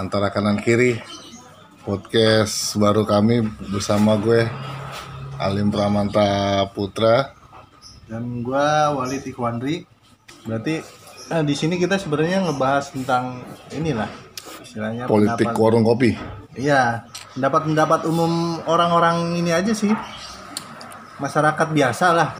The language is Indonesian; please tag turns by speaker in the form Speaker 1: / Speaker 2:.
Speaker 1: antara kanan kiri podcast baru kami bersama gue Alim Pramanta Putra.
Speaker 2: Dan gue Walid Ikhwandri berarti nah, di sini kita sebenarnya ngebahas tentang inilah istilahnya
Speaker 1: politik
Speaker 2: pendapat-
Speaker 1: warung kopi.
Speaker 2: Iya pendapat-pendapat umum orang-orang ini aja sih. Masyarakat biasa lah.